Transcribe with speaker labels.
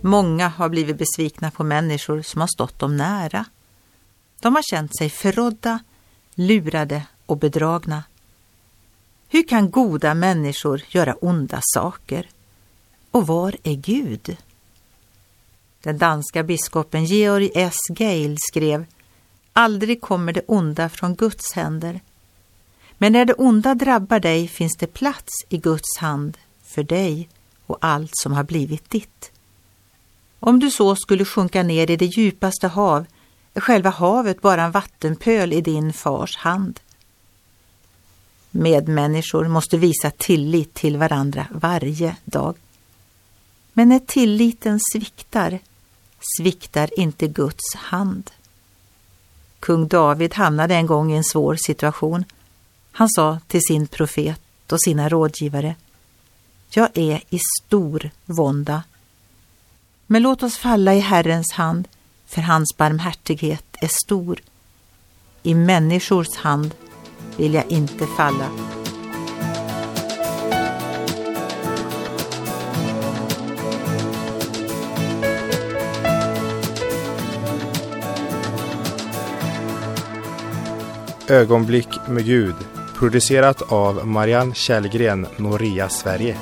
Speaker 1: Många har blivit besvikna på människor som har stått dem nära. De har känt sig förrådda, lurade och bedragna. Hur kan goda människor göra onda saker? Och var är Gud? Den danska biskopen Georg S. Gale skrev Aldrig kommer det onda från Guds händer. Men när det onda drabbar dig finns det plats i Guds hand för dig och allt som har blivit ditt. Om du så skulle sjunka ner i det djupaste hav är själva havet bara en vattenpöl i din fars hand. Medmänniskor måste visa tillit till varandra varje dag. Men när tilliten sviktar, sviktar inte Guds hand. Kung David hamnade en gång i en svår situation. Han sa till sin profet och sina rådgivare Jag är i stor vånda. Men låt oss falla i Herrens hand, för hans barmhärtighet är stor. I människors hand vill jag inte falla.
Speaker 2: Ögonblick med Gud producerat av Marianne Källgren, Noria Sverige.